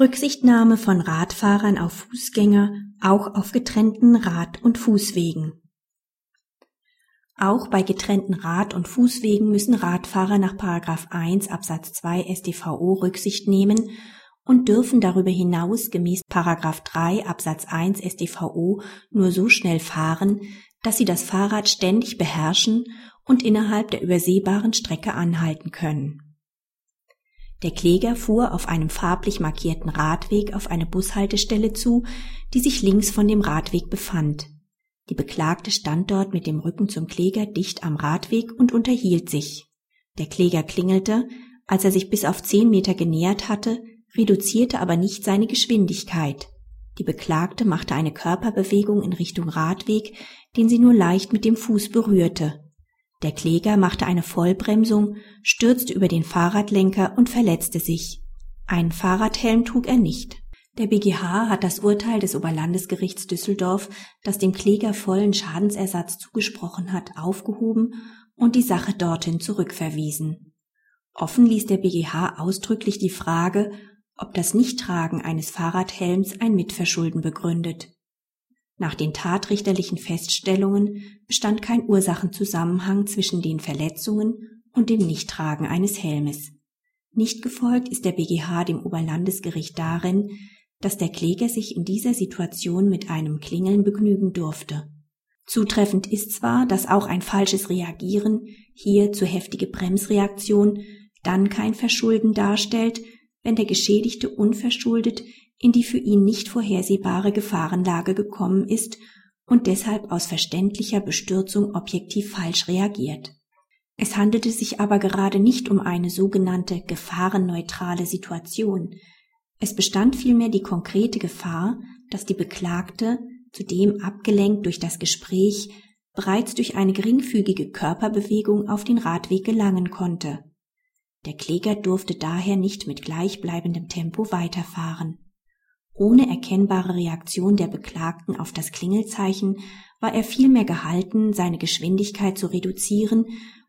Rücksichtnahme von Radfahrern auf Fußgänger, auch auf getrennten Rad- und Fußwegen. Auch bei getrennten Rad- und Fußwegen müssen Radfahrer nach 1 Absatz 2 StVO Rücksicht nehmen und dürfen darüber hinaus gemäß 3 Absatz 1 StVO nur so schnell fahren, dass sie das Fahrrad ständig beherrschen und innerhalb der übersehbaren Strecke anhalten können. Der Kläger fuhr auf einem farblich markierten Radweg auf eine Bushaltestelle zu, die sich links von dem Radweg befand. Die Beklagte stand dort mit dem Rücken zum Kläger dicht am Radweg und unterhielt sich. Der Kläger klingelte, als er sich bis auf zehn Meter genähert hatte, reduzierte aber nicht seine Geschwindigkeit. Die Beklagte machte eine Körperbewegung in Richtung Radweg, den sie nur leicht mit dem Fuß berührte. Der Kläger machte eine Vollbremsung, stürzte über den Fahrradlenker und verletzte sich. Einen Fahrradhelm trug er nicht. Der BGH hat das Urteil des Oberlandesgerichts Düsseldorf, das dem Kläger vollen Schadensersatz zugesprochen hat, aufgehoben und die Sache dorthin zurückverwiesen. Offen ließ der BGH ausdrücklich die Frage, ob das Nichttragen eines Fahrradhelms ein Mitverschulden begründet. Nach den tatrichterlichen Feststellungen bestand kein Ursachenzusammenhang zwischen den Verletzungen und dem Nichttragen eines Helmes. Nicht gefolgt ist der BGH dem Oberlandesgericht darin, dass der Kläger sich in dieser Situation mit einem Klingeln begnügen durfte. Zutreffend ist zwar, dass auch ein falsches Reagieren, hier zu heftige Bremsreaktion, dann kein Verschulden darstellt, wenn der Geschädigte unverschuldet in die für ihn nicht vorhersehbare Gefahrenlage gekommen ist und deshalb aus verständlicher Bestürzung objektiv falsch reagiert. Es handelte sich aber gerade nicht um eine sogenannte gefahrenneutrale Situation. Es bestand vielmehr die konkrete Gefahr, dass die Beklagte, zudem abgelenkt durch das Gespräch, bereits durch eine geringfügige Körperbewegung auf den Radweg gelangen konnte. Der Kläger durfte daher nicht mit gleichbleibendem Tempo weiterfahren. Ohne erkennbare Reaktion der Beklagten auf das Klingelzeichen war er vielmehr gehalten, seine Geschwindigkeit zu reduzieren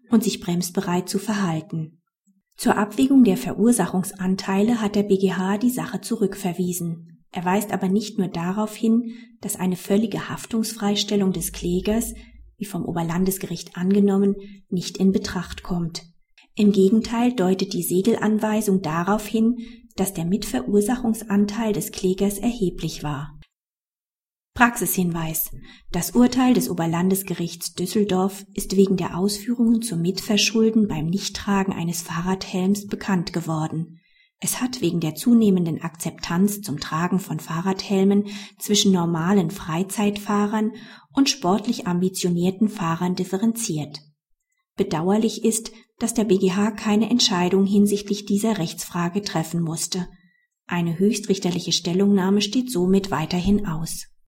und sich bremsbereit zu verhalten. Zur Abwägung der Verursachungsanteile hat der BGH die Sache zurückverwiesen. Er weist aber nicht nur darauf hin, dass eine völlige Haftungsfreistellung des Klägers, wie vom Oberlandesgericht angenommen, nicht in Betracht kommt. Im Gegenteil deutet die Segelanweisung darauf hin, dass der Mitverursachungsanteil des Klägers erheblich war. Praxishinweis. Das Urteil des Oberlandesgerichts Düsseldorf ist wegen der Ausführungen zum Mitverschulden beim Nichttragen eines Fahrradhelms bekannt geworden. Es hat wegen der zunehmenden Akzeptanz zum Tragen von Fahrradhelmen zwischen normalen Freizeitfahrern und sportlich ambitionierten Fahrern differenziert. Bedauerlich ist, dass der BGH keine Entscheidung hinsichtlich dieser Rechtsfrage treffen musste. Eine höchstrichterliche Stellungnahme steht somit weiterhin aus